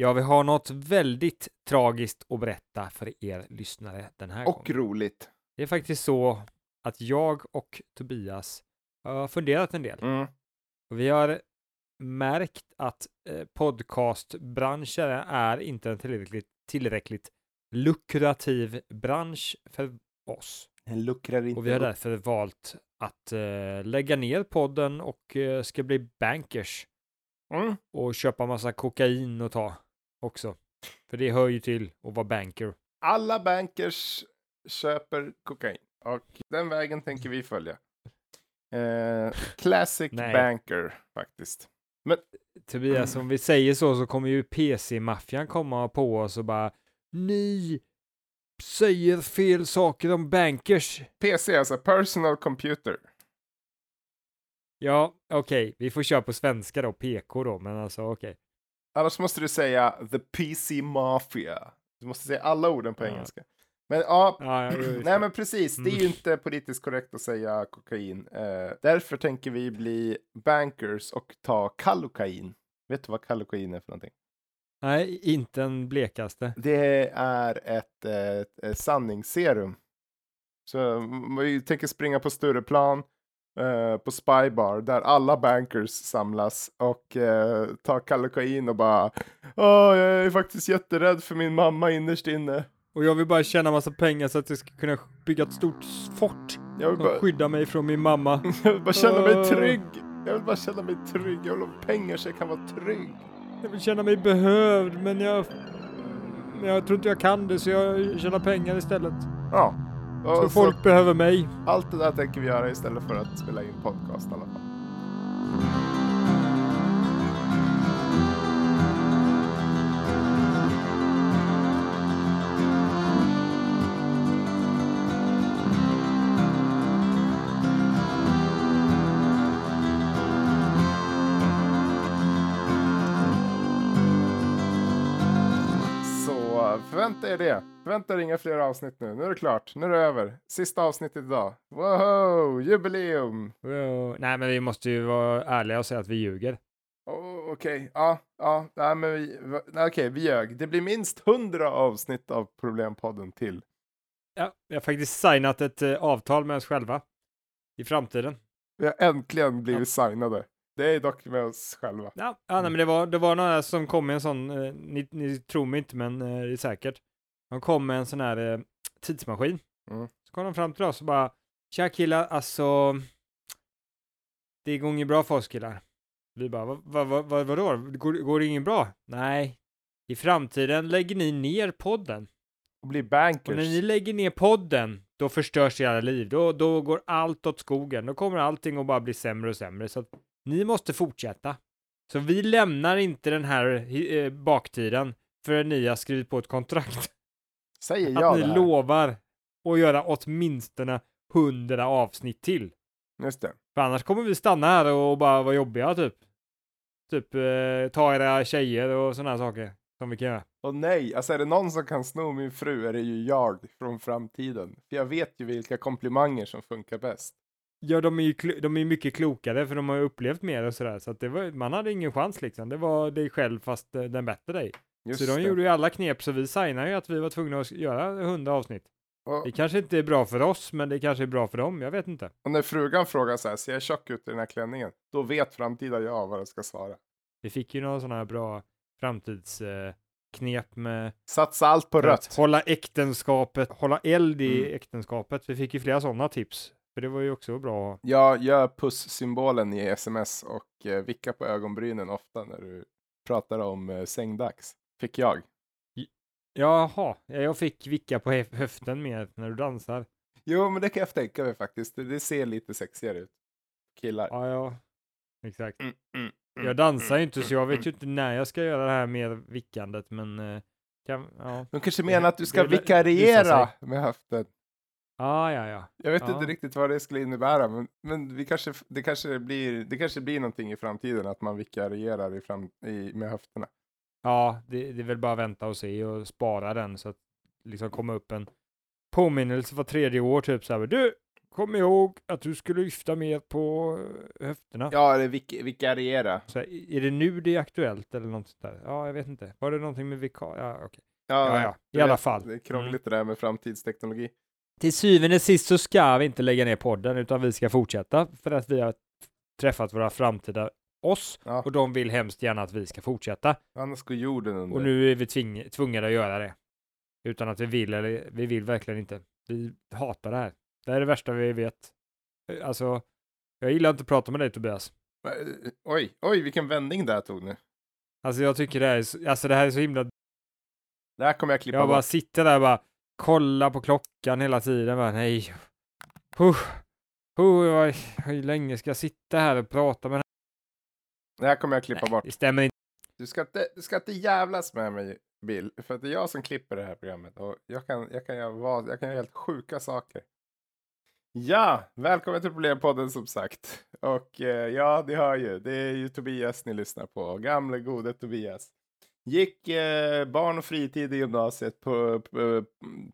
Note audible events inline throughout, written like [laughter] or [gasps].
Ja, vi har något väldigt tragiskt att berätta för er lyssnare den här Och gången. roligt. Det är faktiskt så att jag och Tobias har funderat en del. Mm. Och vi har märkt att eh, podcastbranschen är inte en tillräckligt, tillräckligt lukrativ bransch för oss. Den luckrar inte Och vi har därför valt att eh, lägga ner podden och eh, ska bli bankers Mm. och köpa massa kokain och ta också. För det hör ju till att vara banker. Alla bankers köper kokain. Och den vägen tänker vi följa. Eh, classic banker faktiskt. Tobias, om vi säger så så kommer ju PC-maffian komma på oss och bara Ni säger fel saker om bankers. PC, alltså personal computer. Ja, okej, vi får köra på svenska då, PK då, men alltså okej. Annars måste du säga the PC Mafia. Du måste säga alla orden på Ja. engelska. Men ja, Ja, nej men precis. Det är ju Mm. inte politiskt korrekt att säga kokain. Eh, därför tänker vi bli bankers och ta kallokain. Vet du vad kallokain är för någonting? Nej, inte en blekaste. Det är ett, eh, ett, ett sanningsserum. Så vi tänker springa på Stureplan, eh, på Spybar, där alla bankers samlas och eh, ta kallokain och bara Åh, jag är faktiskt jätterädd för min mamma innerst inne. Och jag vill bara tjäna massa pengar så att jag ska kunna bygga ett stort fort Jag vill bara, skyddar mig från min mamma. [laughs] jag vill bara känna mig trygg. Jag vill bara känna mig trygg. Jag vill ha pengar så jag kan vara trygg. Jag vill känna mig behövd, men jag... men Jag tror inte jag kan det, så jag tjänar pengar istället. Ja. Och Så så folk behöver mig. allt det där tänker vi göra istället för att spela in podcast i alla fall. Förvänta er det. Förvänta er inga fler avsnitt nu. Nu är det klart. Nu är det över. Sista avsnittet idag. Wow, jubileum! Wow. Nej, men vi måste ju vara ärliga och säga att vi ljuger. Oh, Okej, ja, ja, nej, men vi, nej, okej, vi ljög. Det blir minst hundra avsnitt av Problempodden till. Ja, vi har faktiskt signat ett eh, avtal med oss själva i framtiden. Vi har äntligen blivit signade. Det är dock med oss själva. Ja, ja nej, men det var, det var några som kom med en sån, eh, ni, ni tror mig inte, men eh, det är säkert. De kom med en sån här eh, tidsmaskin. Mm. Så kom de fram till oss och bara, tja killar, alltså, det går inget bra för oss killar. Vi bara, vad, vad, vad, vad, vadå? Går, går det inget bra? Nej. I framtiden lägger ni ner podden. Och bli Och när ni bankers. lägger ner podden, då förstörs era liv. Då, då går allt åt skogen. Då kommer allting att bara bli sämre och sämre. Så att ni måste fortsätta. Så vi lämnar inte den här eh, baktiden förrän ni har skrivit på ett kontrakt. Säger Att jag ni det här. lovar att göra åtminstone hundra avsnitt till. Just det. För annars kommer vi stanna här och bara vara jobbiga typ. Typ eh, ta era tjejer och sådana saker som vi kan göra. Och nej, alltså är det någon som kan sno min fru är det ju jag från framtiden. För jag vet ju vilka komplimanger som funkar bäst. Ja, de är ju de är mycket klokare för de har ju upplevt mer och sådär. Så att det var, man hade ingen chans liksom. Det var dig själv fast eh, den bättre dig. Just så de det. gjorde ju alla knep så vi signade ju att vi var tvungna att göra hundra avsnitt. Och, Det kanske inte är bra för oss, men det kanske är bra för dem. Jag vet inte. och när frugan frågar så här, ser jag tjock ut i den här klänningen? Då vet framtida jag vad jag ska svara. Vi fick ju några sådana här bra framtidsknep eh, med Satsa allt på rött. hålla äktenskapet, hålla eld i Mm. äktenskapet. Vi fick ju flera sådana tips. För det var ju också bra. Jag gör puss-symbolen i sms och eh, vickar på ögonbrynen ofta när du pratar om eh, sängdags. Fick jag. Jaha, jag fick vicka på hö- höften mer när du dansar. Jo, men det kan jag tänka mig faktiskt. Det, ser lite sexigare ut. Killar. Ja, ja. Exakt. Mm, mm, mm, Jag dansar ju mm, inte så jag vet mm. ju inte när jag ska göra det här mer vickandet men eh, kan, ja. De kanske menar att du ska Det vikariera med höften. Ah, ja, ja. Jag vet Ja. inte riktigt vad det skulle innebära, men, men vi kanske, det, kanske blir, det kanske blir någonting i framtiden att man vikarierar i fram, i, med höfterna. Ja, det, det är väl bara vänta och se och spara den så att liksom komma upp en påminnelse var tredje år typ så här. Du, kom ihåg att du skulle lyfta mer på eh, höfterna. Ja, eller vik vikariera. Så här, är det nu det är aktuellt eller något sånt där? Ja, jag vet inte. Var det någonting med vikar? Ja, okej. Ja, ja, du i alla fall. Det är krångligt det där med framtidsteknologi. Till syvende och sist så ska vi inte lägga ner podden, utan vi ska fortsätta för att vi har träffat våra framtida oss Ja. och de vill hemskt gärna att vi ska fortsätta. Annars går jorden under. Och nu är vi tving- tvungna att göra det. Utan att vi vill, eller vi vill verkligen inte. Vi hatar det här. Det är det värsta vi vet. Alltså, jag gillar inte att prata med dig Tobias. Eh, Oj, oj, vilken vändning det här tog nu. Alltså jag tycker det här är så, alltså det här är så himla... Det här kommer jag klippa Jag bara bort. sitter där och bara kollar på klockan hela tiden. Bara, nej. Huh. Huh, hur länge ska jag sitta här och prata med Det här kommer jag klippa här? bort. Det stämmer inte. Du ska, inte, du ska inte jävlas med mig, Bill. För att det är jag som klipper det här programmet. Och jag kan, jag kan, göra, vad, jag kan göra helt sjuka saker. Ja, välkommen till Problempodden som sagt. Och eh, ja, ni hör ju. Det är ju Tobias ni lyssnar på. Gamle gode Tobias. Gick eh, barn och fritid i gymnasiet på, på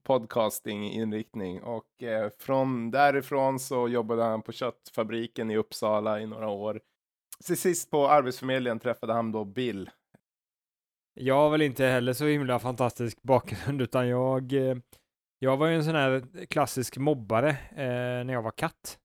podcasting-inriktning. Och eh, från därifrån så jobbade han på köttfabriken i Uppsala i några år. Till sist på Arbetsförmedlingen träffade han då Bill. Jag har väl inte heller så himla fantastisk bakgrund utan jag, eh, jag var ju en sån här klassisk mobbare eh, när jag var katt.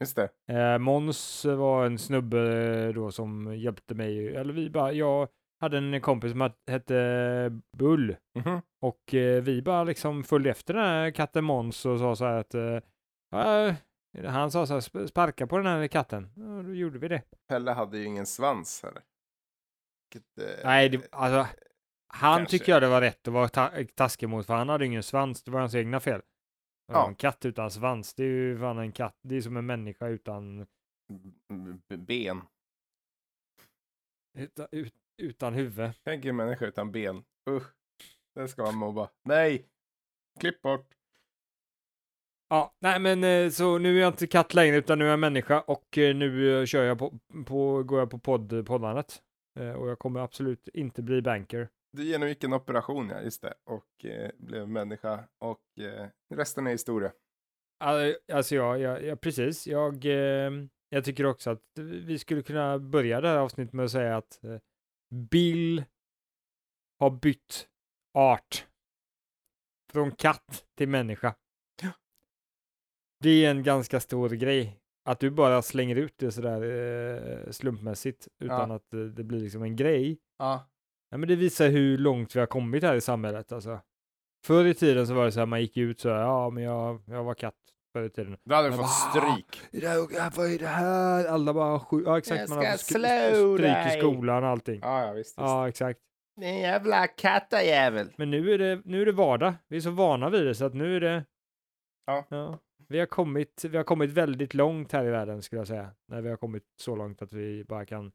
Just det. Eh, Måns var en snubbe då som hjälpte mig, eller vi bara, jag hade en kompis som hette Bull Mhm. och eh, vi bara liksom följde efter den här katten Måns och sa så här att eh, "Ja, han sa så här, "Sp- sparka på den här katten. Ja, då gjorde vi det. Pelle hade ju ingen svans heller. Eh, Nej, det, alltså, han kanske. tycker jag det var rätt att vara ta taskig mot, för han hade ingen svans, det var hans egna fel. Ja. En katt utan svans, det är ju fan en katt, det är som en människa utan, ben. utan, ut, utan huvud. Tänk en människa utan ben. Usch. Det ska man mobba. Nej! Klipp bort. Ja, nej men eh, så nu är jag inte katt längre utan nu är jag människa och eh, nu eh, kör jag på, på går jag på podd, poddandet. Och jag kommer absolut inte bli banker. Du genomgick en operation, ja. Just det. Och eh, blev människa. Och eh, resten är historia. All- Alltså ja, ja, ja precis. Jag, eh, jag tycker också att vi skulle kunna börja det här avsnittet med att säga att Bill har bytt art. Från katt till människa. Ja. Det är en ganska stor grej. Att du bara slänger ut det sådär eh, slumpmässigt utan Ja. att det blir liksom en grej. Ja. Ja, men det visar hur långt vi har kommit här i samhället alltså. Förr i tiden så var det så här, man gick ut så här, ja men jag, jag var katt förr i tiden. Då hade du fått bara, stryk. "Det där- Vad är det här? Alla bara sju, ja exakt. Jag man ska hade sk- slå stryk dig." i skolan och allting. Ja, ja, visst. visst. Ja, exakt. Din jävla kattajävel. Men nu är, det, nu är det vardag. Vi är så vana vid det så att nu är det... Ja. Vi, har kommit, vi har kommit väldigt långt här i världen skulle jag säga. När vi har kommit så långt att vi bara kan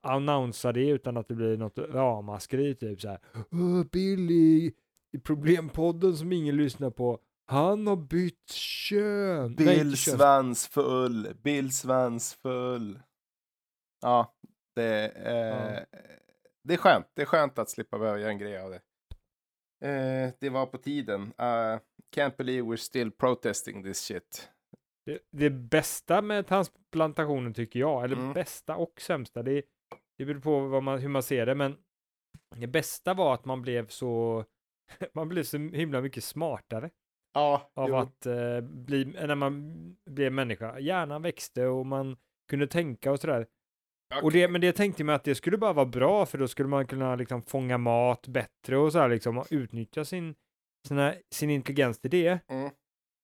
annonsa det utan att det blir något ramaskri typ så här. "Åh, Billy i problempodden som ingen lyssnar på. Han har bytt kön. Nej, Bill kön. Svansfull. Bill Svansfull. Ja, det, eh, det är skönt. Det är skönt att slippa behöva göra en grej av det. Eh, det var på tiden. Uh, can't believe we're still protesting this shit. Det, det bästa med transplantationen tycker jag, eller Mm. bästa och sämsta, det, det beror på man, hur man ser det, men det bästa var att man blev så, [laughs] man blev så himla mycket smartare Ja, av jo. att eh, bli, när man blev människa. Hjärnan växte och man kunde tänka och sådär. Och det, men det tänkte man att det skulle bara vara bra, för då skulle man kunna liksom fånga mat bättre och så här liksom, och utnyttja sin, sina, sin intelligens till det. Mm,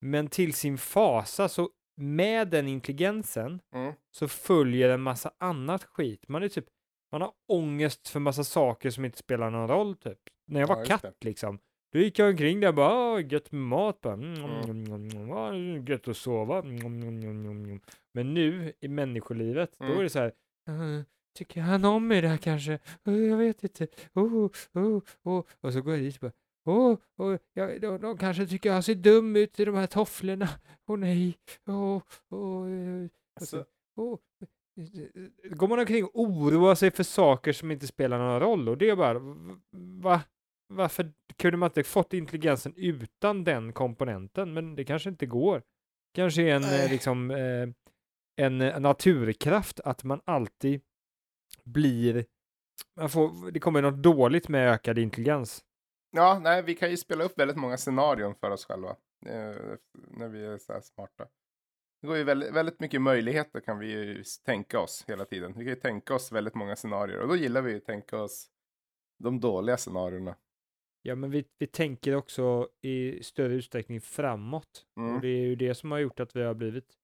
Men till sin fasa, så med den intelligensen mm. så följer en massa annat skit. Man är typ, man har ångest för massa saker som inte spelar någon roll typ. När jag Ja, var just katt liksom, då gick jag omkring där och bara, "Ah, gött med mat bara, mm, Mm. mm, gött att sova. Mm, mm, mm, mm, mm." Men nu i människolivet, då Mm. är det så här, "Eh, tycker han om mig där kanske? Eh, jag vet inte. Oh, oh, oh. Och så går jag dit och bara, Åh, oh, ja, de, de kanske tycker jag ser dum ut i de här tofflorna. [laughs] Åh nej. Åh, åh, eh, Alltså, åh. Går man omkring och oroar sig för saker som inte spelar någon roll och det är bara, va? Varför kunde man inte fått intelligensen utan den komponenten? Men det kanske inte går. kanske är en, Nej. eh, liksom, eh, en eh, naturkraft att man alltid blir, man får, det kommer något dåligt med ökad intelligens. Ja, nej, vi kan ju spela upp väldigt många scenarion för oss själva. Eh, när vi är så här smarta. Det går ju väldigt, väldigt mycket möjligheter kan vi ju tänka oss hela tiden. Vi kan ju tänka oss väldigt många scenarier och då gillar vi ju att tänka oss de dåliga scenarierna. Ja, men vi, vi tänker också i större utsträckning framåt. Mm. Och det är ju det som har gjort att vi har blivit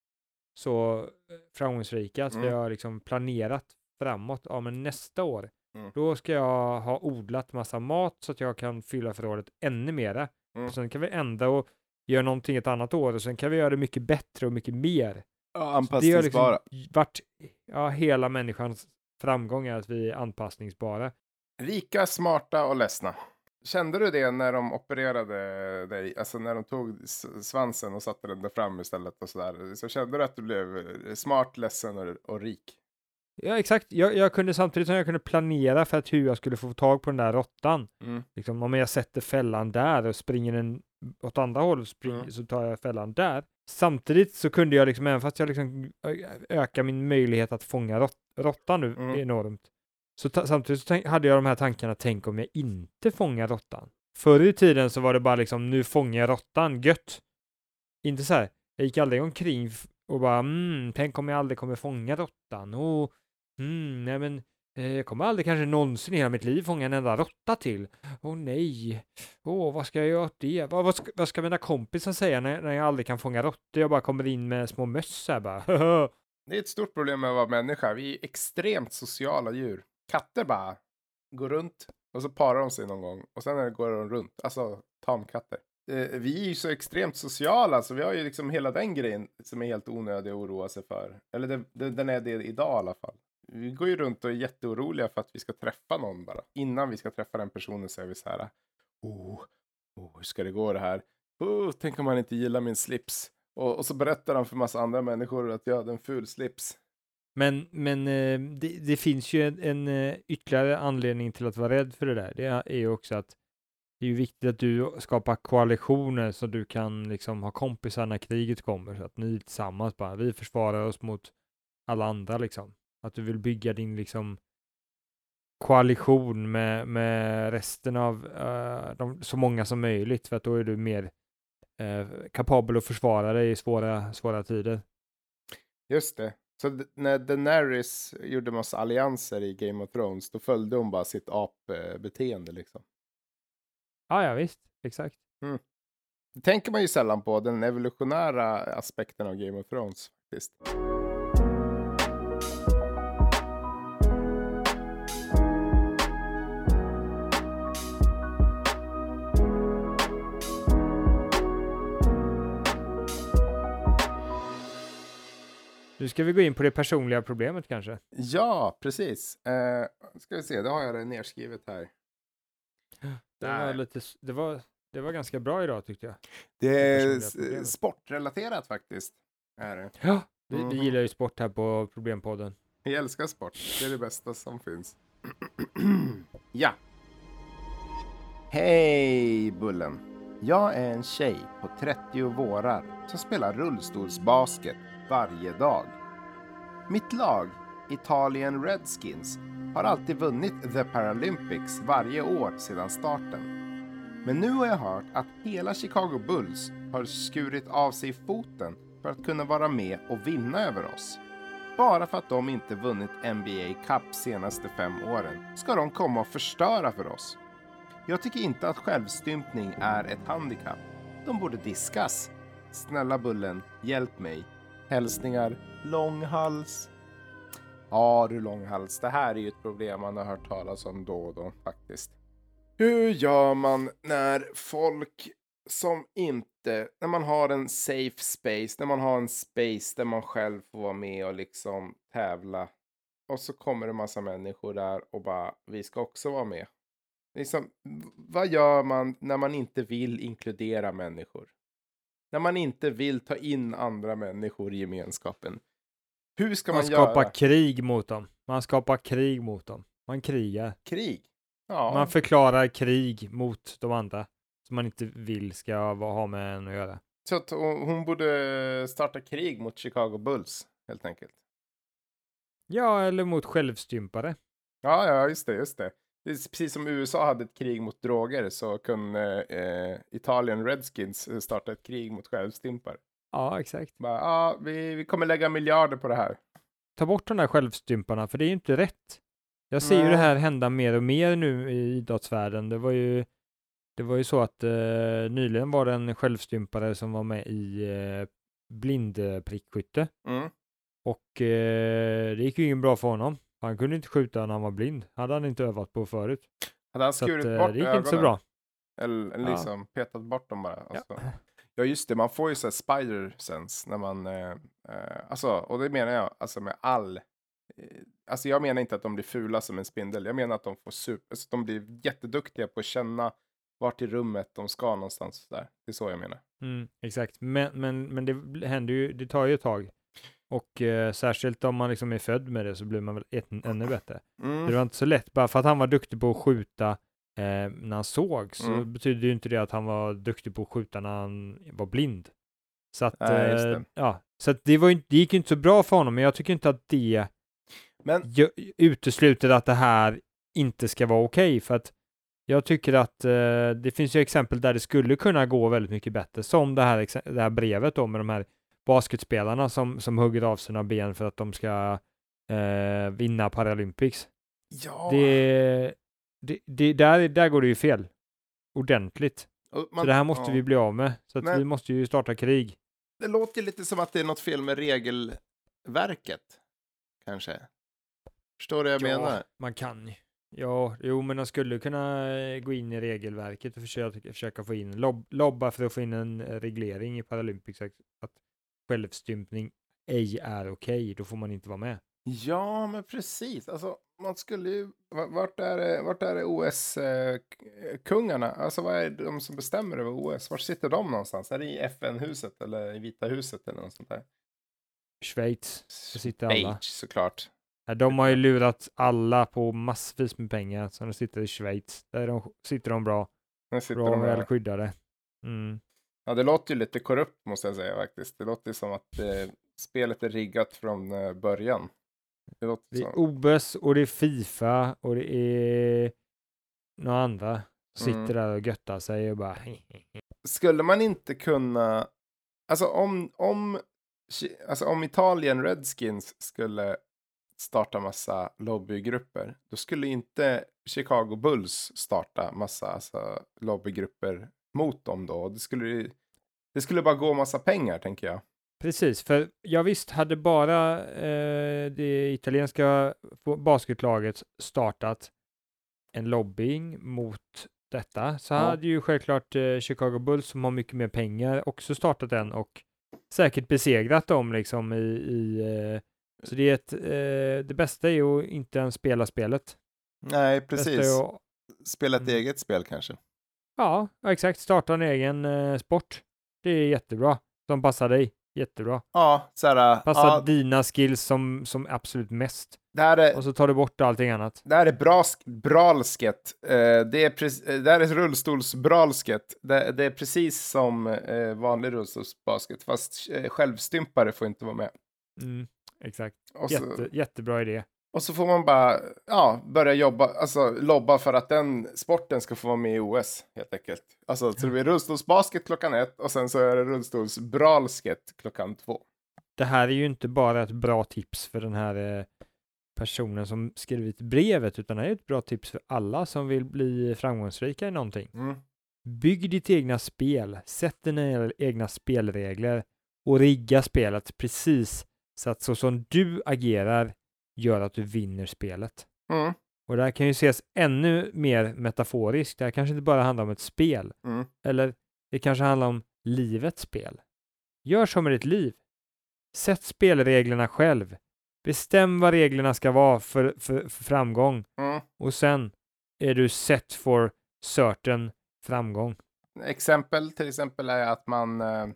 så eh, framgångsrika, att vi Mm. har liksom planerat framåt. Ja, men nästa år, Mm. då ska jag ha odlat massa mat så att jag kan fylla förrådet ännu mera. Mm. Och sen kan vi ändra och göra någonting ett annat år och sen kan vi göra det mycket bättre och mycket mer. Ja, Det har anpassningsbara. liksom varit ja, hela människans framgång är att vi är anpassningsbara. Rika, smarta och ledsna. Kände du det när de opererade dig, alltså när de tog svansen och satte den där fram istället och sådär? Så kände du att du blev smart, ledsen och, och rik? Ja, exakt. Jag, jag kunde samtidigt som jag kunde planera för att hur jag skulle få tag på den där råttan. Mm. Liksom, om jag sätter fällan där och springer den åt andra hållet spring, Mm. så tar jag fällan där. Samtidigt så kunde jag, liksom, även fast jag liksom ökar min möjlighet att fånga råttan nu Mm. enormt, så samtidigt så hade jag de här tankarna, tänk om jag inte fångar råttan. Förr i tiden så var det bara liksom, nu fångar jag råttan, gött. Inte så här, jag gick aldrig omkring och bara, mm, tänk om jag aldrig kommer fånga råttan. Oh, mm, nej men, eh, jag kommer aldrig kanske någonsin i hela mitt liv fånga en enda råtta till. Åh nej, åh vad ska jag göra åt det? Vad, vad, ska, vad ska mina kompisar säga när, när jag aldrig kan fånga råttor? Jag bara kommer in med små möss här bara. [laughs] Det är ett stort problem med att vara människa. Vi är extremt sociala djur. Katter bara går runt och så parar de sig någon gång och sen går de runt. Alltså tamkatter. Eh, vi är ju så extremt sociala så vi har ju liksom hela den grejen som är helt onödig att oroa sig för. Eller det, det, den är det idag i alla fall. Vi går ju runt och är jätteoroliga för att vi ska träffa någon bara. Innan vi ska träffa den personen så är vi så här. Oh, oh hur ska det gå det här? Oh, tänk om han inte gillar min slips. Och, och så berättar han för massa andra människor att jag hade en ful slips. Men, men eh, det, det finns ju en, en eh, ytterligare anledning till att vara rädd för det där. Det är ju också att det är ju viktigt att du skapar koalitioner så du kan liksom ha kompisar när kriget kommer. Så att ni tillsammans bara, vi försvarar oss mot alla andra liksom. Att du vill bygga din liksom koalition med, med resten av eh, de, så många som möjligt för att då är du mer eh, kapabel att försvara dig i svåra, svåra tider. Just det. Så när Daenerys gjorde massa allianser i Game of Thrones, då följde hon bara sitt apbeteende liksom. Ja, ja visst, exakt. Det tänker man ju sällan på, den evolutionära aspekten av Game of Thrones faktiskt. Nu ska vi gå in på det personliga problemet kanske. Ja, precis. Eh, ska vi se, då har jag det nerskrivet här. [gasps] Det var, lite, det, var, det var ganska bra idag tyckte jag. Det Det är sportrelaterat faktiskt. Är det. Ja, vi, Mhm. vi gillar ju sport här på Problempodden. Vi älskar sport. Det är det bästa som finns. [clears throat] ja. Hej Bullen. Jag är en tjej på 30 vårar som spelar rullstolsbasket varje dag. Mitt lag, Italien Redskins, har alltid vunnit The Paralympics varje år sedan starten. Men nu har jag hört att hela Chicago Bulls har skurit av sig foten för att kunna vara med och vinna över oss. Bara för att de inte vunnit NBA Cup senaste fem åren ska de komma och förstöra för oss. Jag tycker inte att självstympning är ett handikapp. De borde diskas. Snälla Bullen, hjälp mig. Hälsningar Långhals. Ja du Långhals, det här är ju ett problem man har hört talas om då och då faktiskt. Hur gör man när folk som inte, när man har en safe space, när man har en space där man själv får vara med och liksom tävla. Och så kommer det massa människor där och bara, vi ska också vara med. Liksom, vad gör man när man inte vill inkludera människor? När man inte vill ta in andra människor i gemenskapen. Hur ska man, Man skapar göra? krig mot dem. Man skapar krig mot dem. Man krigar. Krig? Ja. Man förklarar krig mot de andra som man inte vill ska ha med en att göra. Så att hon hon borde starta krig mot Chicago Bulls, helt enkelt. Ja, eller mot självstympare. Ja, ja, just det, just det. Precis som USA hade ett krig mot droger så kunde eh, Italien Redskins eh, starta ett krig mot självstympare. Ja, exakt. Bara, ja, vi, vi kommer lägga miljarder på det här. Ta bort de där självstymparna, för det är ju inte rätt. Jag ser ju det Nej. här hända mer och mer nu i idrottsvärlden. Det var ju, det var ju så att eh, nyligen var det en självstympare som var med i eh, blindprickskytte Mm. och eh, det gick ju ingen bra för honom. Han kunde inte skjuta när han var blind. hade han inte övat på förut. Hade han Så att, skurit eh, bort det gick ögonen? inte så bra. Eller, eller Ja. liksom petat bort dem bara. Ja. Alltså. Ja, just det. Man får ju så här spider sense när man... Eh, eh, alltså, och det menar jag alltså med all... Eh, alltså jag menar inte att de blir fula som en spindel. Jag menar att de får super... Alltså, de blir jätteduktiga på att känna vart i rummet de ska någonstans. Där. Det är så jag menar. Mm, exakt, men, men, men det händer ju, det tar ju ett tag. Och eh, särskilt om man liksom är född med det så blir man väl ett, ännu bättre. Mm. Det var inte så lätt, bara för att han var duktig på att skjuta eh, när han såg så Mm. betyder ju inte det att han var duktig på att skjuta när han var blind. Så att, Nej, just eh, det. ja, så att det, var ju, det gick ju inte så bra för honom, men jag tycker inte att det Men utesluter att det här inte ska vara okej, för att jag tycker att eh, det finns ju exempel där det skulle kunna gå väldigt mycket bättre, som det här, det här brevet då med de här basketspelarna som, som hugger av sina ben för att de ska eh, vinna Paralympics. ja, Det, det, det, där, där går det ju fel. Ordentligt. man- så det här måste ja. vi bli av med. Så Men- vi måste ju starta krig. Det låter lite som att det är något fel med regelverket. Kanske. Förstår du vad jag menar? man kan ju. Ja, jo, men de skulle kunna eh, gå in i regelverket och försöka, försöka få in, lob, lobba för att få in en eh, reglering i Paralympics att självstympning ej är okej, då får man inte vara med. Ja, men precis. Alltså, man skulle ju... va- Vart är, vart är OS-kungarna? Alltså, vad är de som bestämmer över OS? Var sitter de någonstans? Är det i FN-huset eller i Vita huset eller något sånt där? Schweiz, där sitter alla. Schweiz, såklart. De har ju lurat alla på massvis med pengar, så de sitter i Schweiz. Där de, sitter de bra, Där sitter bra de väl skyddade. Mm. Ja, det låter ju lite korrupt måste jag säga faktiskt. Det låter som att eh, spelet är riggat från eh, början. Det låter Det är som... OS och det är Fifa och det är några andra som Mm. sitter där och göttar sig och bara Skulle man inte kunna... Alltså om, om, alltså om Italien Redskins skulle starta massa lobbygrupper, då skulle inte Chicago Bulls starta massa alltså, lobbygrupper mot dem då. Det skulle, det skulle bara gå massa pengar, tänker jag. Precis, för jag visst hade bara eh, det italienska basketlaget startat en lobbying mot detta så Ja. hade ju självklart eh, Chicago Bulls som har mycket mer pengar också startat den och säkert besegrat dem liksom i, i eh, så det är ett, eh, det bästa är ju att inte ens spela spelet. Nej, precis. är att, Spela ett Mm. eget spel kanske. Ja, exakt, starta en egen eh, sport. Det är jättebra, som passar dig. Jättebra. Ja, så här, Passar ja, dina skills som, som absolut mest. det här är, Och så tar du bort allting annat. Det här är brask, bralsket. Eh, det, är pre- eh, det här är rullstolsbralsket. Det, det är precis som eh, vanlig rullstolsbasket, fast eh, självstympare får inte vara med. Mm, exakt. Så, Jätte, jättebra idé. Och så får man bara ja, börja jobba, alltså lobba för att den sporten ska få vara med i OS, helt enkelt. Alltså, så det blir rullstolsbasket klockan ett och sen så är det rullstolsbralsket klockan två. Det här är ju inte bara ett bra tips för den här eh, personen som skrivit brevet, utan det här är ett bra tips för alla som vill bli framgångsrika i någonting. Mm. Bygg ditt egna spel, sätt dina egna spelregler och rigga spelet precis så att så som du agerar gör att du vinner spelet. Mm. Och det här kan ju ses ännu mer metaforiskt. Det här kanske inte bara handlar om ett spel, Mm. eller det kanske handlar om livets spel. Gör som med ditt liv. Sätt spelreglerna själv. Bestäm vad reglerna ska vara för, för, för framgång Mm. och sen är du set for certain framgång. Exempel till exempel är att man, eh,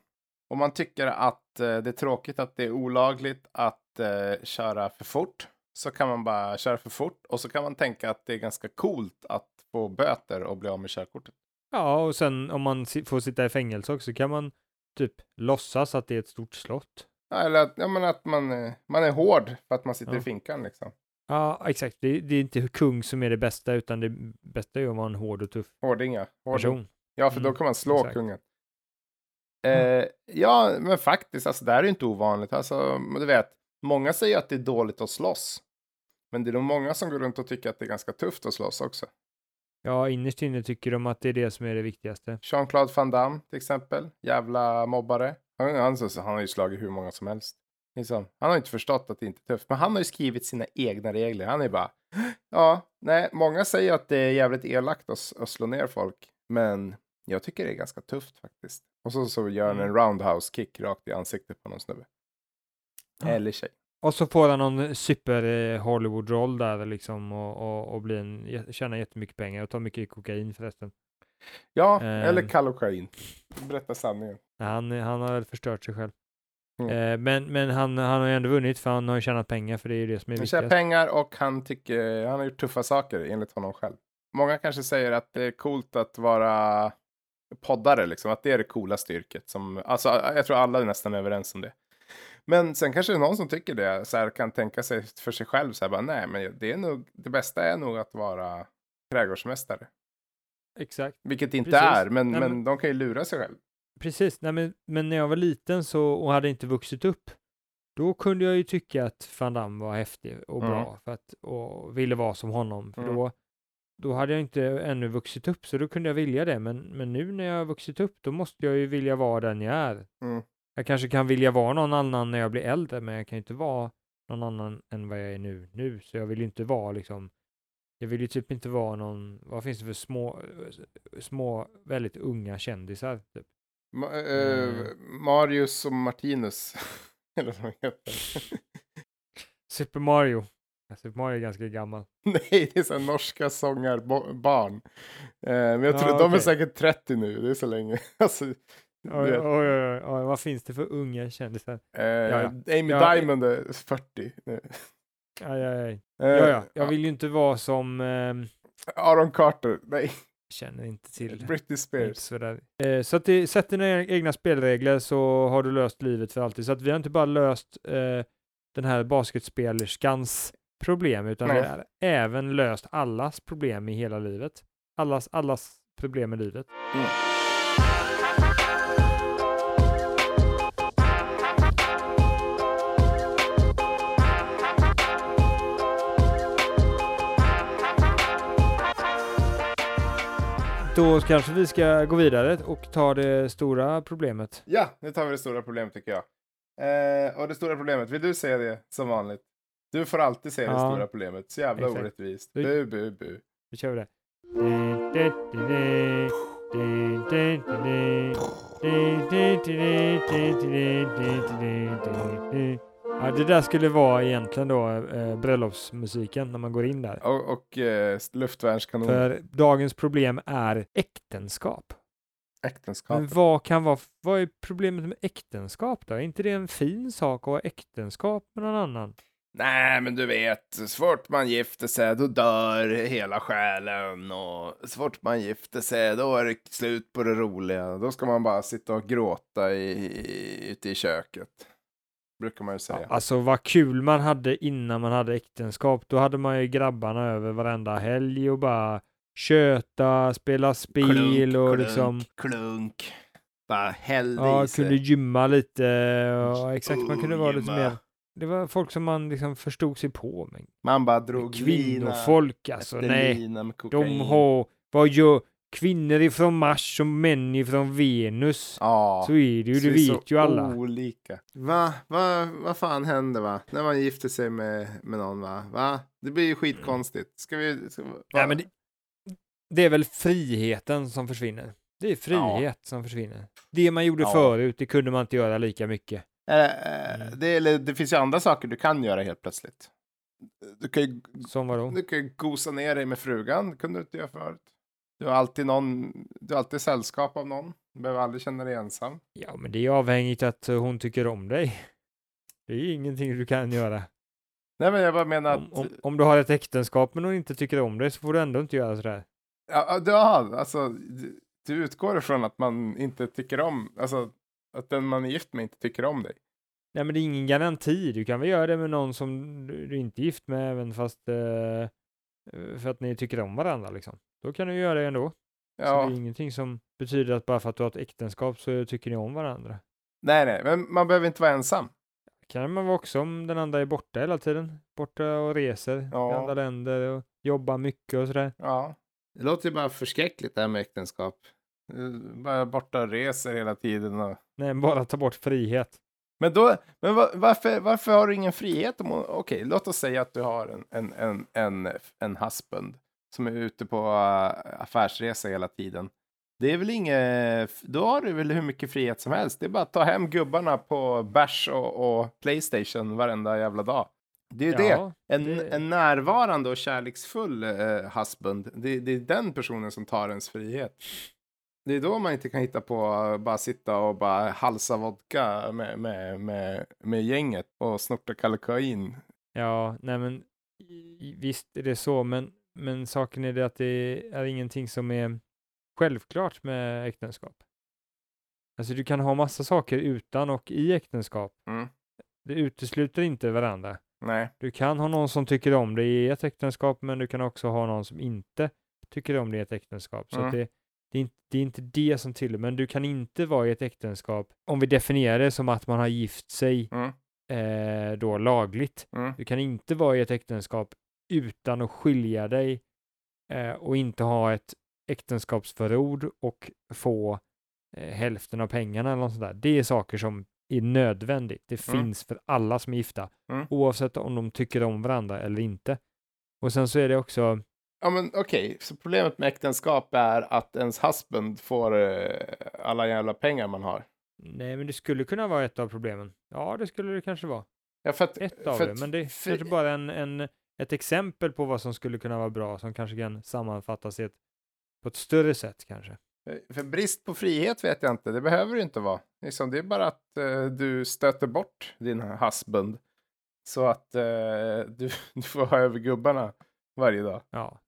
om man tycker att eh, det är tråkigt att det är olagligt att eh, köra för fort, så kan man bara köra för fort och så kan man tänka att det är ganska coolt att få böter och bli av med körkortet. Ja, och sen om man får sitta i fängelse också kan man typ låtsas att det är ett stort slott. Ja, eller att, ja, men att man, eh, man är hård för att man sitter Ja. i finkan liksom. Ja, exakt. Det, det är inte kung som är det bästa, utan det bästa är att vara en hård och tuff Hårdinga. Hårding. person. Ja, för då Mm, kan man slå exakt. kungen. Eh, ja, men faktiskt, alltså det här är ju inte ovanligt. Alltså, du vet, många säger att det är dåligt att slåss. Men det är nog många som går runt och tycker att det är ganska tufft att slåss också. Ja, innerst inne tycker de att det är det som är det viktigaste. Jean-Claude Van Damme till exempel, jävla mobbare. Han, han, han har ju slagit hur många som helst. Liksom. Han har inte förstått att det inte är tufft, men han har ju skrivit sina egna regler. Han är bara, [gasps] ja, nej, många säger att det är jävligt elakt att, att slå ner folk, men jag tycker det är ganska tufft faktiskt. Och så, så gör han en Mm. roundhouse kick rakt i ansiktet på någon snubbe. Eller tjej. Och så får han någon super eh, Hollywood-roll där liksom och, och, och blir en, jä- tjänar jättemycket pengar och tar mycket kokain förresten. Ja, Ehm. eller kallokain. Berätta sanningen. Han, han har väl förstört sig själv. Mm. Eh, men men han, han har ju ändå vunnit för han har ju tjänat pengar för det är ju det som är Han tjänar viktigast. pengar och han tycker, han har gjort tuffa saker enligt honom själv. Många kanske säger att det är coolt att vara poddare, liksom, att det är det coolaste yrket. Som, alltså, jag tror alla är nästan överens om det. Men sen kanske det är någon som tycker det, så här, kan tänka sig för sig själv, så här, bara, nej, men det, är nog, det bästa är nog att vara trädgårdsmästare. Exakt. Vilket inte Precis. är, men, Nej, men... men- de kan ju lura sig själv. Precis, Nej, men, men när jag var liten så, och hade inte vuxit upp, då kunde jag ju tycka att Van Damme var häftig och Mm. bra för att, och ville vara som honom. För Mm. då, då hade jag inte ännu vuxit upp, så då kunde jag vilja det. Men, men nu när jag har vuxit upp, då måste jag ju vilja vara den jag är. Mm. Jag kanske kan vilja vara någon annan när jag blir äldre, men jag kan ju inte vara någon annan än vad jag är nu. nu. Så jag vill ju inte vara liksom, jag vill ju typ inte vara någon, vad finns det för små, små väldigt unga kändisar? Typ. Ma- eh, Mm. Marius och Martinus. [laughs] Eller vad de heter. [laughs] Super Mario. Super Mario är ganska gammal. [laughs] Nej, det är så norska sångarbarn. Eh, men jag Ja, tror de är säkert 30 nu, det är så länge. alltså, Oj, oj, oj, oj, vad finns det för unga kändisar? eh, ja. Amy Ja, Diamond är 40 nu. Aj, aj, aj. Eh, Ja, ja, jag vill ju inte vara som, ehm, Aaron Carter, nej, känner inte till. Britney Spears. Sådär. Eh, så att det, sätt dina egna spelregler så har du löst livet för alltid. Så att vi har inte bara löst eh, den här basketspelerskans problem, utan Nej. vi har även löst allas problem i hela livet. Allas, allas problem i livet. Mm. Då kanske vi ska gå vidare och ta det stora problemet. Ja, nu tar vi det stora problemet tycker jag. Eh, och det stora problemet, vill du säga det som vanligt? Du får alltid säga det Ja. stora problemet, så jävla Exakt. orättvist. Bu, bu, bu. Då kör vi det. Ja, det där skulle vara egentligen då eh, bröllopsmusiken när man går in där. Och, och eh, luftvärnskanon. För dagens problem är äktenskap. Äktenskap. Men vad kan vara, vad är problemet med äktenskap då? Är inte det en fin sak att ha äktenskap med någon annan? Nej, men du vet, så fort man gifter sig då dör hela själen och så fort man gifter sig då är det slut på det roliga. Då ska man bara sitta och gråta i, i, ute i köket. Brukar man ju säga. Alltså vad kul man hade innan man hade äktenskap. Då hade man ju grabbarna över varenda helg och bara köta, spela spel och liksom klunk. Bara hällde ja, i sig. kunde gymma lite och exakt, man kunde vara lite mer. Det var folk som man liksom förstod sig på. Men Man bara drog kvinnofolk alltså, efter nej. lina De har, vad gör kvinnor ifrån Mars och män ifrån Venus? Ja. Så är det ju, det vet ju alla. Olika. Va? Va? Vad fan händer va? När man gifter sig med, med någon va? Va? Det blir ju skitkonstigt. Ska vi... Ska? Ja, men det, det är väl friheten som försvinner. Det är frihet som försvinner. Det man gjorde Ja. förut, det kunde man inte göra lika mycket. Mm. det, eller, det finns ju andra saker du kan göra helt plötsligt. Du kan ju, Som vadå? du kan ju gosa ner dig med frugan. Det kunde du inte göra förut. Du har alltid någon, du har alltid sällskap av någon. Du behöver aldrig känna dig ensam. Ja, men det är avhängigt att eh, hon tycker om dig. [laughs] Det är ingenting du kan göra. Nej men jag bara menar Om, att... om, om du har ett äktenskap men hon inte tycker om dig så får du ändå inte göra sådär. Ja, du, har, alltså, du, du utgår ifrån att man inte tycker om... Alltså, att den man är gift med inte tycker om dig. Nej, men det är ingen garanti. Du kan väl göra det med någon som du du inte är gift med, även fast eh, för att ni tycker om varandra liksom. Då kan du göra det ändå. Så det Ja, är ingenting som betyder att bara för att du har ett äktenskap så tycker ni om varandra. nej, nej, men man behöver inte vara ensam. kan man vara också om den andra är borta hela tiden. Borta och reser i Ja. andra länder och jobbar mycket och sådär. Ja, det låter ju bara förskräckligt det här med äktenskap. Eh, Bara borta och reser hela tiden. Och... Nej, bara ta bort frihet. Men, då, men va- varför, varför har du ingen frihet? Om, Okej, låt oss säga att du har en, en, en, en, en husband som är ute på äh, affärsresa hela tiden. Det är väl inget, då har du väl hur mycket frihet som helst. Det är bara att ta hem gubbarna på bärs och, och Playstation varenda jävla dag. Det är ju det. Ja, En, det- en närvarande och kärleksfull eh, husband, det, det är den personen som tar ens frihet. Det är då man inte kan hitta på att bara sitta och bara halsa vodka med, med, med, med gänget och snorta kalkoin. Ja, nej men visst är det så, men, men saken är det att det är ingenting som är självklart med äktenskap. Alltså du kan ha massa saker utan och i äktenskap. Mm. Det utesluter inte varandra. Nej. Du kan ha någon som tycker om dig i ett äktenskap, men du kan också ha någon som inte tycker om dig i ett äktenskap. Så Mm. det, det, är inte, det är inte det som till, men du kan inte vara i ett äktenskap, om vi definierar det som att man har gift sig Mm. eh, då lagligt. Mm. Du kan inte vara i ett äktenskap utan att skilja dig eh, och inte ha ett äktenskapsförord och få eh, hälften av pengarna eller något sånt där. Det är saker som är nödvändigt. Det Mm. finns för alla som är gifta, Mm. oavsett om de tycker om varandra eller inte. Och sen så är det också, Ja men okej, så problemet med äktenskap är att ens husband får eh, alla jävla pengar man har. nej men det skulle kunna vara ett av problemen. Ja, det skulle det kanske vara. Ja, att, Ett av det, men det är för- kanske bara en, en, ett exempel på vad som skulle kunna vara bra, som kanske kan sammanfattas i ett, på ett större sätt kanske. För- För brist på frihet vet jag inte, det behöver det inte vara. Liksom, det är bara att eh, du stöter bort din husband. Så att eh, du, [laughs] du får ha över gubbarna varje dag. Ja,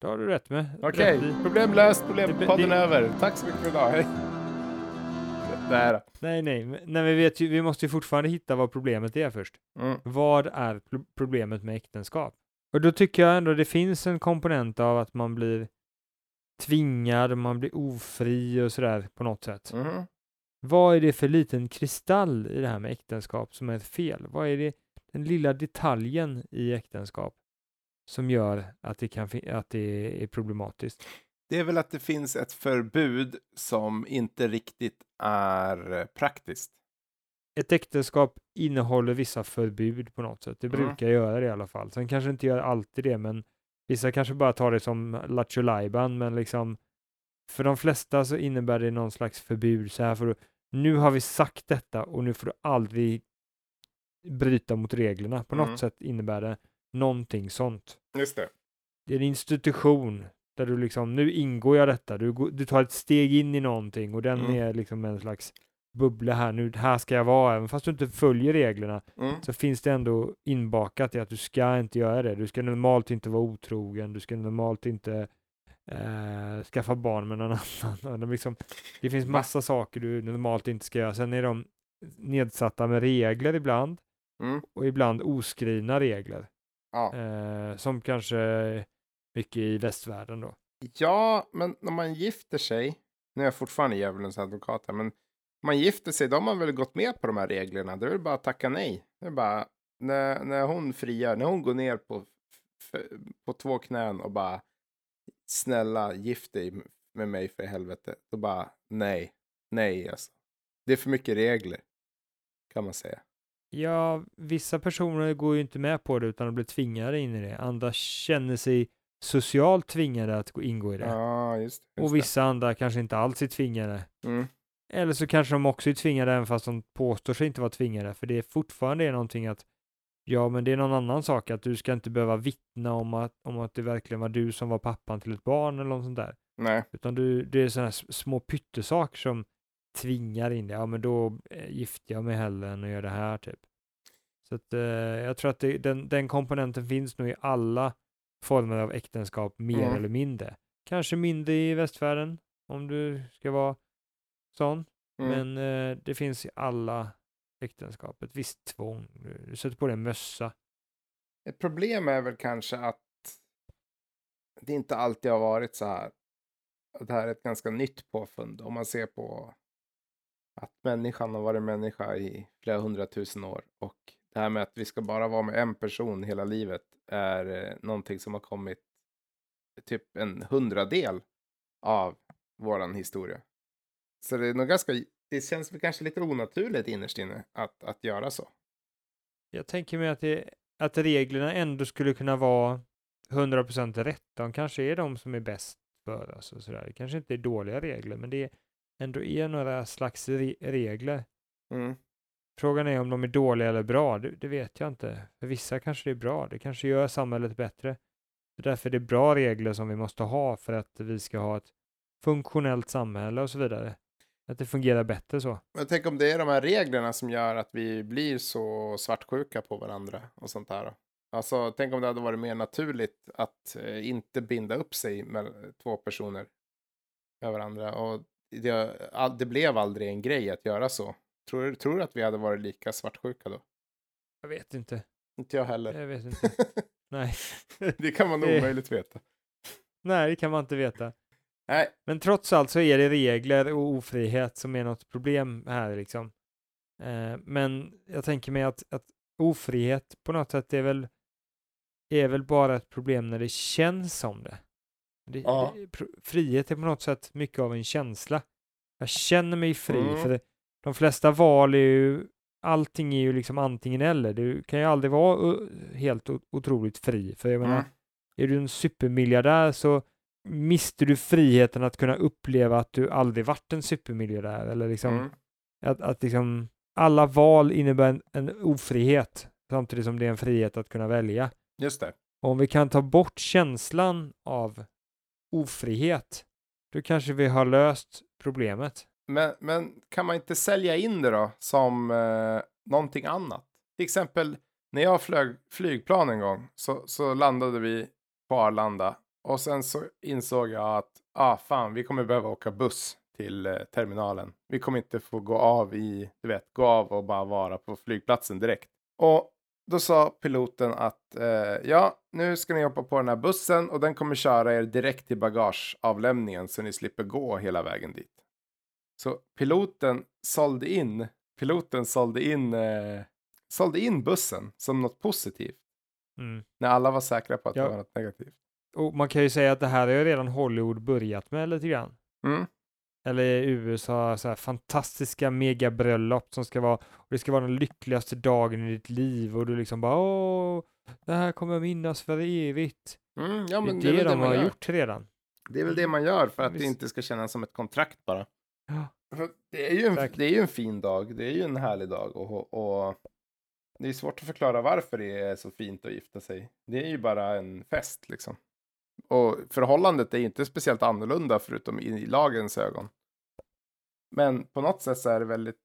det har du rätt med. Okej, i. problem löst, det- är över. Tack så mycket för idag, hej. Nej, nej, men- nej, vi vet ju, vi måste ju fortfarande hitta vad problemet är först. Mm. Vad är pro- problemet med äktenskap? Och då tycker jag ändå det finns en komponent av att man blir tvingad, man blir ofri och sådär på något sätt. Mhm. Vad är det för liten kristall i det här med äktenskap som är fel? Vad är det, den lilla detaljen i äktenskap som gör att det, kan att det är problematiskt? Det är väl att det finns ett förbud som inte riktigt är eh, praktiskt. Ett äktenskap innehåller vissa förbud på något sätt. Det Mm. brukar göra det i alla fall. Sen kanske inte gör alltid det, men vissa kanske bara tar det som lattjo men liksom för de flesta så innebär det någon slags förbud. Så här får du, nu har vi sagt detta och nu får du aldrig bryta mot reglerna. På Mm. något sätt innebär det någonting sånt. Just det. Det är en institution där du liksom, nu ingår jag detta, du, du tar ett steg in i någonting och den Mm. är liksom en slags bubbla här, nu här ska jag vara, även fast du inte följer reglerna Mm. så finns det ändå inbakat i att du ska inte göra det. Du ska normalt inte vara otrogen, du ska normalt inte eh, skaffa barn med någon [laughs] annan. De liksom, det finns massa saker du normalt inte ska göra. Sen är de nedsatta med regler ibland Mm. och ibland oskrivna regler. Ja. Eh, som kanske mycket i västvärlden då. Ja, men när man gifter sig, nu är jag fortfarande djävulens advokat här, men man gifter sig, då har man väl gått med på de här reglerna. Det är väl bara att tacka nej. Det är bara, när, när hon friar, när hon går ner på, på två knän och bara, snälla gift dig med mig för helvete. Då bara, nej, nej alltså. Det är för mycket regler, kan man säga. Ja, vissa personer går ju inte med på det utan de blir tvingade in i det. Andra känner sig socialt tvingade att gå- ingå i det. Ja, just, just och vissa andra kanske inte alls är tvingade. det. Mm. Eller så kanske de också är tvingade även fast de påstår sig inte vara tvingade. För det är fortfarande någonting att ja, men det är någon annan sak att du ska inte behöva vittna om att, om att det verkligen var du som var pappan till ett barn eller något sånt där. Nej. Utan du, det är sådana här små pyttesaker som tvingar in det. Ja, men då eh, gifter jag mig hellre än att göra det här typ. Så att eh, jag tror att det, den, den komponenten finns nog i alla former av äktenskap mer Mm. eller mindre. Kanske mindre i västvärlden om du ska vara sån. Men eh, det finns i alla äktenskap ett visst tvång. Du, du sätter på dig en mössa. Ett problem är väl kanske att det inte alltid har varit så här. Det här är ett ganska nytt påfund om man ser på att människan har varit människa i flera hundratusen år och det här med att vi ska bara vara med en person hela livet är eh, någonting som har kommit typ en hundradel av våran historia. Så det är nog ganska, det känns väl kanske lite onaturligt innerst inne att, att göra så. Jag tänker mig att, det, att reglerna ändå skulle kunna vara 100% rätt. De kanske är de som är bäst för oss och sådär. Det kanske inte är dåliga regler, men det ändå är några slags re regler. Mm. Frågan är om de är dåliga eller bra, det, det, vet jag inte. För vissa kanske det är bra, det kanske gör samhället bättre. Det är därför det är bra regler som vi måste ha för att vi ska ha ett funktionellt samhälle och så vidare. Att det fungerar bättre så. Men tänk om det är de här reglerna som gör att vi blir så svartsjuka på varandra och sånt där. Alltså, tänk om det hade varit mer naturligt att eh, inte binda upp sig med två personer med varandra. Och det, all, det blev aldrig en grej att göra så. Tror, tror du att vi hade varit lika svartsjuka då? Jag vet inte. Inte jag heller. Jag vet inte. [laughs] Nej. det kan man omöjligt veta. Nej, det kan man inte veta. Nej. Men trots allt så är det regler och ofrihet som är något problem här liksom. Eh, men jag tänker mig att, att ofrihet på något sätt är väl, är väl bara ett problem när det känns som det. det, Ja. det frihet är på något sätt mycket av en känsla. Jag känner mig fri, Mm. för det, de flesta val är ju, allting är ju liksom antingen eller. Du kan ju aldrig vara helt otroligt fri, för jag menar, Mm. är du en supermiljardär så mister du friheten att kunna uppleva att du aldrig varit en supermiljardär eller liksom Mm. att, att liksom alla val innebär en, en ofrihet samtidigt som det är en frihet att kunna välja. Just det. Och om vi kan ta bort känslan av ofrihet, då kanske vi har löst problemet. Men, men kan man inte sälja in det då som eh, någonting annat? Till exempel när jag flög flygplan en gång så, så landade vi på Arlanda och sen så insåg jag att ah, fan, vi kommer behöva åka buss till eh, terminalen. Vi kommer inte få gå av i, du vet, gå av och bara vara på flygplatsen direkt. Och då sa piloten att eh, ja, nu ska ni hoppa på den här bussen och den kommer köra er direkt till bagageavlämningen så ni slipper gå hela vägen dit. Så piloten sålde in, piloten sålde in, eh, sålde in bussen som något positivt. Mm. När alla var säkra på att Ja. det var något negativt. Och man kan ju säga att det här har ju redan Hollywood börjat med lite grann. Mm. Eller i USA, så här fantastiska megabröllop som ska vara, och det ska vara den lyckligaste dagen i ditt liv och du liksom bara åh, det här kommer jag minnas för evigt. Mm, ja, men det är det, väl de man har gör. gjort redan. Det är väl det man gör för att det Visst. inte ska kännas som ett kontrakt bara. Det, är ju en, det är ju en fin dag, det är ju en härlig dag och, och det är svårt att förklara varför det är så fint att gifta sig. Det är ju bara en fest liksom. Och förhållandet är ju inte speciellt annorlunda förutom i lagens ögon. Men på något sätt så är det väldigt,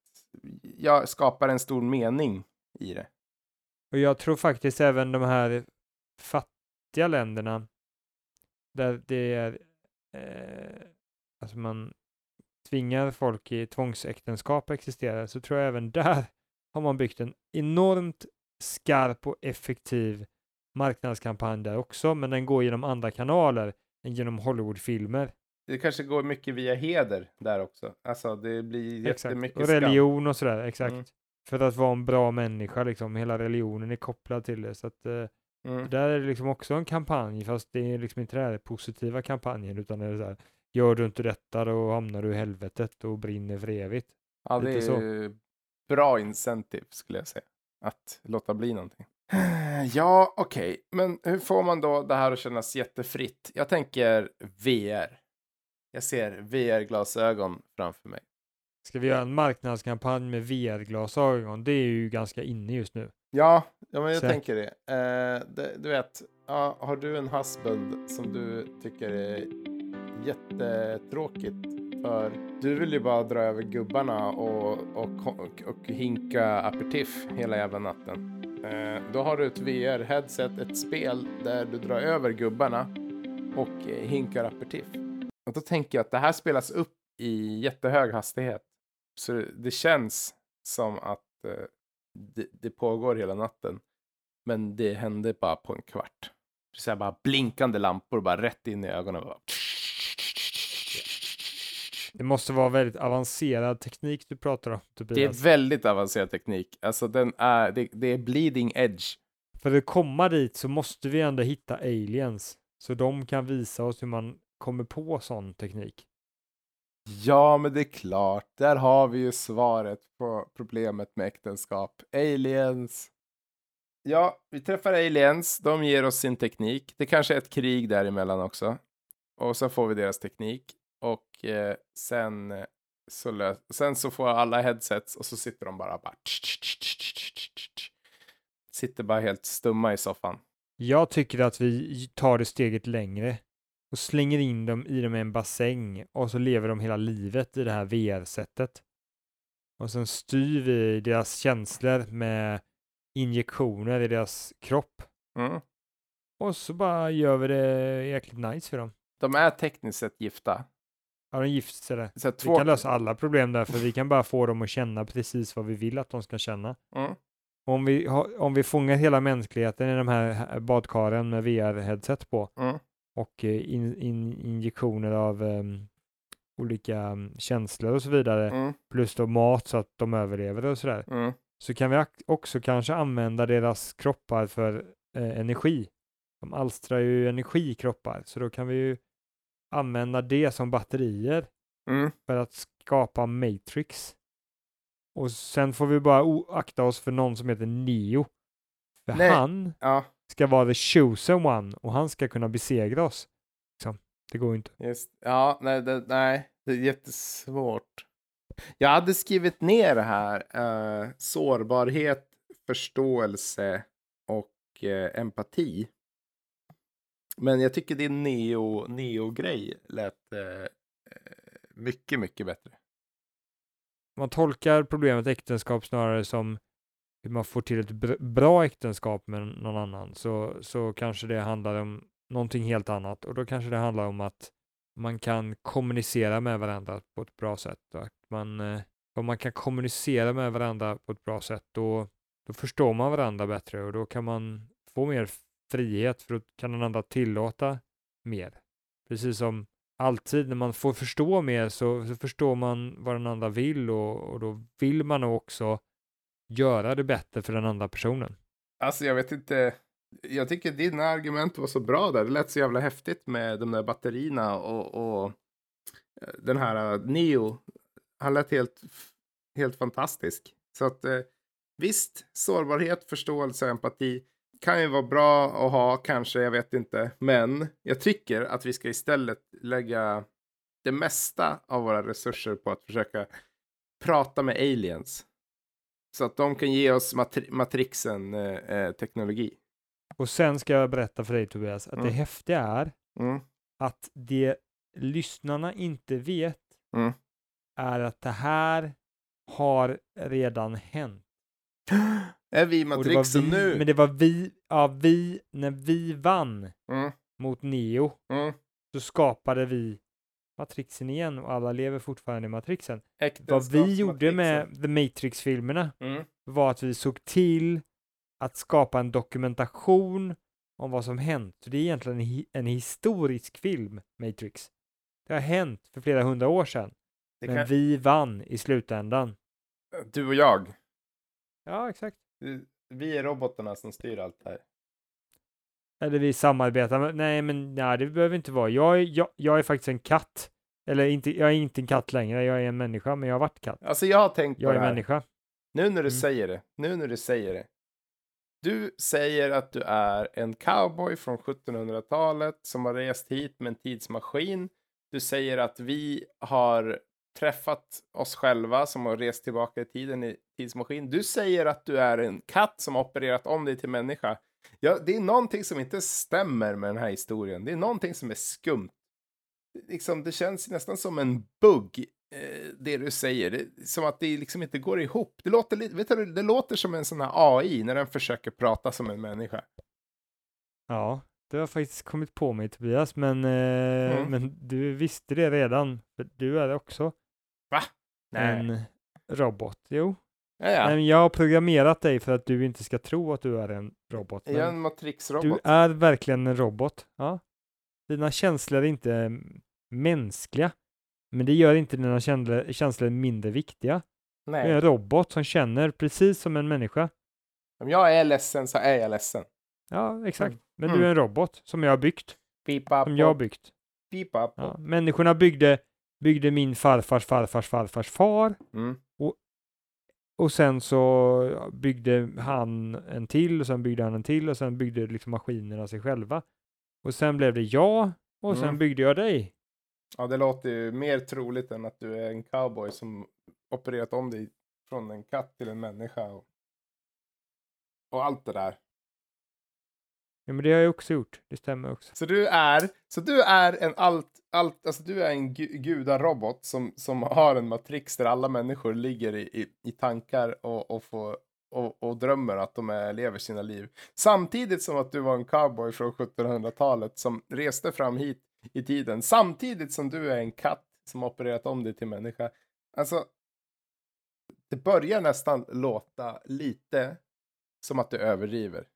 jag skapar en stor mening i det. Och jag tror faktiskt även de här fattiga länderna där det är, eh, alltså man tvingar folk i tvångsäktenskap att existera, så tror jag även där har man byggt en enormt skarp och effektiv marknadskampanj där också, men den går genom andra kanaler än genom Hollywoodfilmer. Det kanske går mycket via heder där också. Alltså det blir Exakt. jättemycket Och skam. religion och sådär, exakt. Mm. För att vara en bra människa, liksom. Hela religionen är kopplad till det. Så att eh, Mm. där är det liksom också en kampanj, fast det är liksom inte den här positiva kampanjen, utan det är så här, gör du inte detta då hamnar du i helvetet och brinner för evigt. Ja, det är Lite så. ju bra incentive skulle jag säga. Att låta bli någonting. Ja, okej. Men hur får man då det här att kännas jättefritt? Jag tänker VR. Jag ser VR-glasögon framför mig. Ska vi göra en marknadskampanj med VR-glasögon? Det är ju ganska inne just nu. Ja, ja men jag Så- tänker det. Eh, det. Du vet, ja, har du en husband som du tycker är jättetråkigt för du vill ju bara dra över gubbarna och, och, och, och hinka aperitif hela jävla natten. Eh, då har du ett VR-headset, ett spel där du drar över gubbarna och hinkar aperitif. Och då tänker jag att det här spelas upp i jättehög hastighet. Så det, känns som att eh, det, det pågår hela natten. Men det hände bara på en kvart. Så här bara blinkande lampor bara rätt in i ögonen. Bara. Det måste vara väldigt avancerad teknik du pratar om, Det är Tobias. väldigt avancerad teknik. Alltså den är, det, det är bleeding edge. För att komma dit så måste vi ändå hitta aliens. Så de kan visa oss hur man kommer på sån teknik. Ja, men det är klart. Där har vi ju svaret på problemet med äktenskap. Aliens. Ja, vi träffar aliens. De ger oss sin teknik. Det kanske är ett krig däremellan också. Och så får vi deras teknik. Och eh, sen, eh, så lö- sen så får alla headsets och så sitter de bara bara... Sitter bara helt stumma i soffan. Jag tycker att vi tar det steget längre och slänger in dem i dem i en bassäng och så lever de hela livet i det här VR-sättet. Och sen styr vi deras känslor med injektioner i deras kropp. Mm. Och så bara gör vi det jäkligt nice för dem. De är tekniskt sett gifta. Ja, de gifter sig där. Så här, Vi två... kan lösa alla problem där, för vi kan bara få dem att känna precis vad vi vill att de ska känna. Mm. Om vi, har- om vi fångar hela mänskligheten i de här badkaren med VR-headset på Mm. och eh, in, in, injektioner av ehm, olika mm, känslor och så vidare, Mm. plus då mat så att de överlever och sådär, Mm. så kan vi också kanske använda deras kroppar för eh, energi. De alstrar ju energi i kroppar, så då kan vi ju använda det som batterier Mm. för att skapa Matrix. Och sen får vi bara akta oss för någon som heter Neo. För Nej. han Ja, ska vara the chosen one och han ska kunna besegra oss. Liksom. Det går ju inte. Just, ja, nej det, nej, det är jättesvårt. Jag hade skrivit ner det här. Eh, sårbarhet, förståelse och eh, empati. Men jag tycker din neo, neo-grej lät eh, eh, mycket, mycket bättre. Man tolkar problemet äktenskap snarare som hur man får till ett bra äktenskap med någon annan så, så kanske det handlar om någonting helt annat och då kanske det handlar om att man kan kommunicera med varandra på ett bra sätt och att man, eh, om man kan kommunicera med varandra på ett bra sätt då, då förstår man varandra bättre och då kan man få mer frihet för då kan den andra tillåta mer. Precis som alltid när man får förstå mer så, så förstår man vad den andra vill och, och då vill man också göra det bättre för den andra personen. Alltså jag vet inte. Jag tycker dina argument var så bra där. Det lät så jävla häftigt med de där batterierna och, och eh, den här eh, Neo. Han lät helt, helt fantastisk. Så att eh, visst, sårbarhet, förståelse, empati kan ju vara bra att ha kanske, jag vet inte. Men jag tycker att vi ska istället lägga det mesta av våra resurser på att försöka prata med aliens. Så att de kan ge oss matri- Matrixen-teknologi. Och sen ska jag berätta för dig Tobias att det Mm. häftiga är mm. att det lyssnarna inte vet Mm. är att det här har redan hänt. [gasps] [gasps] Är vi Matrixen vi, nu? Men det var vi, ja vi, när vi vann Mm. mot Neo Mm. så skapade vi Matrixen igen och alla lever fortfarande i Matrixen. Vad Äktenskaps- vi gjorde Matrixen. med The Matrix-filmerna Mm. var att vi såg till att skapa en dokumentation om vad som hänt. Så det är egentligen en, hi- en historisk film, Matrix. Det har hänt för flera hundra år sedan, Det men kan... vi vann i slutändan. Du och jag. Ja, exakt. Vi är robotarna som styr allt här. Eller vi samarbetar. Nej, men nej, det behöver inte vara. Jag är, jag, jag är faktiskt en katt. Eller inte, jag är inte en katt längre. Jag är en människa, men jag har varit katt. Alltså jag har tänkt på Jag det är här. människa. Nu när du Mm. säger det. Nu när du säger det. Du säger att du är en cowboy från 1700-talet som har rest hit med en tidsmaskin. Du säger att vi har träffat oss själva som har rest tillbaka i tiden i tidsmaskin. Du säger att du är en katt som har opererat om dig till människa. Ja, det är någonting som inte stämmer med den här historien. Det är någonting som är skumt. Liksom, det känns nästan som en bugg, eh, det du säger. Det, som att det liksom inte går ihop. Det låter, vet du, det låter som en sån här AI när den försöker prata som en människa. Ja, det har faktiskt kommit på mig Tobias, men, eh, Mm. men du visste det redan. För du är också Va? Nej. en robot? Jo, Ja, ja. men jag har programmerat dig för att du inte ska tro att du är en robot. Är jag Men en du Matrix-robot? är verkligen en robot. Ja. Dina känslor är inte mm, mänskliga, men det gör inte dina känslor, mindre viktiga. Du är Nej. en robot som känner precis som en människa. Om jag är ledsen så är jag ledsen. Ja, exakt. Mm. Men Mm. du är en robot som jag har byggt. Pipa Som jag har på, byggt. pipa på. Ja. Människorna byggde, byggde min farfars farfars farfars far Mm. och sen så byggde han en till och sen byggde han en till och sen byggde liksom maskinerna sig själva. Och sen blev det jag och sen Mm. byggde jag dig. Ja, det låter ju mer troligt än att du är en cowboy som opererat om dig från en katt till en människa. Och, och allt det där. Ja, men det har jag också gjort. Det stämmer också. Så du är, så du är en allt, allt, alltså du är en gu, gudarobot som, som har en matrix där alla människor ligger i, i, i tankar och, och, får, och, och drömmer att de är, lever sina liv. Samtidigt som att du var en cowboy från 1700-talet som reste fram hit i tiden. Samtidigt som du är en katt som opererat om dig till människa. Alltså, det börjar nästan låta lite som att du överdriver.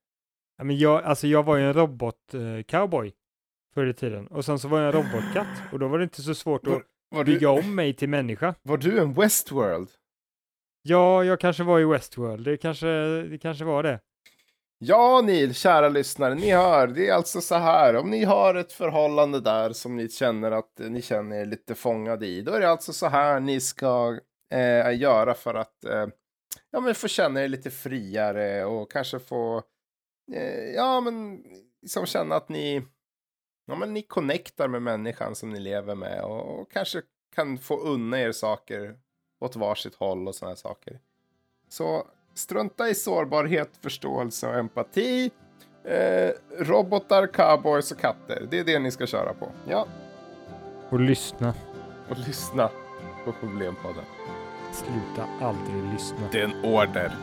Ja, men jag, alltså jag var ju en robot-cowboy förr i tiden och sen så var jag en robotkatt och då var det inte så svårt att Var, du, bygga om mig till människa. var du en Westworld? Ja, jag kanske var i Westworld. Det kanske, det kanske var det. Ja, ni kära lyssnare, ni hör, det är alltså så här, om ni har ett förhållande där som ni känner att eh, ni känner er lite fångade i, då är det alltså så här ni ska eh, göra för att eh, ja, men få känna er lite friare och kanske få, eh, ja men, liksom känna att ni, ja men ni connectar med människan som ni lever med och, och kanske kan få unna er saker åt varsitt håll och sådana saker. Så strunta i sårbarhet, förståelse och empati. Eh, robotar, cowboys och katter. Det är det ni ska köra på. Ja, Och lyssna. och lyssna på Problempodden. Sluta aldrig lyssna. Det är en order.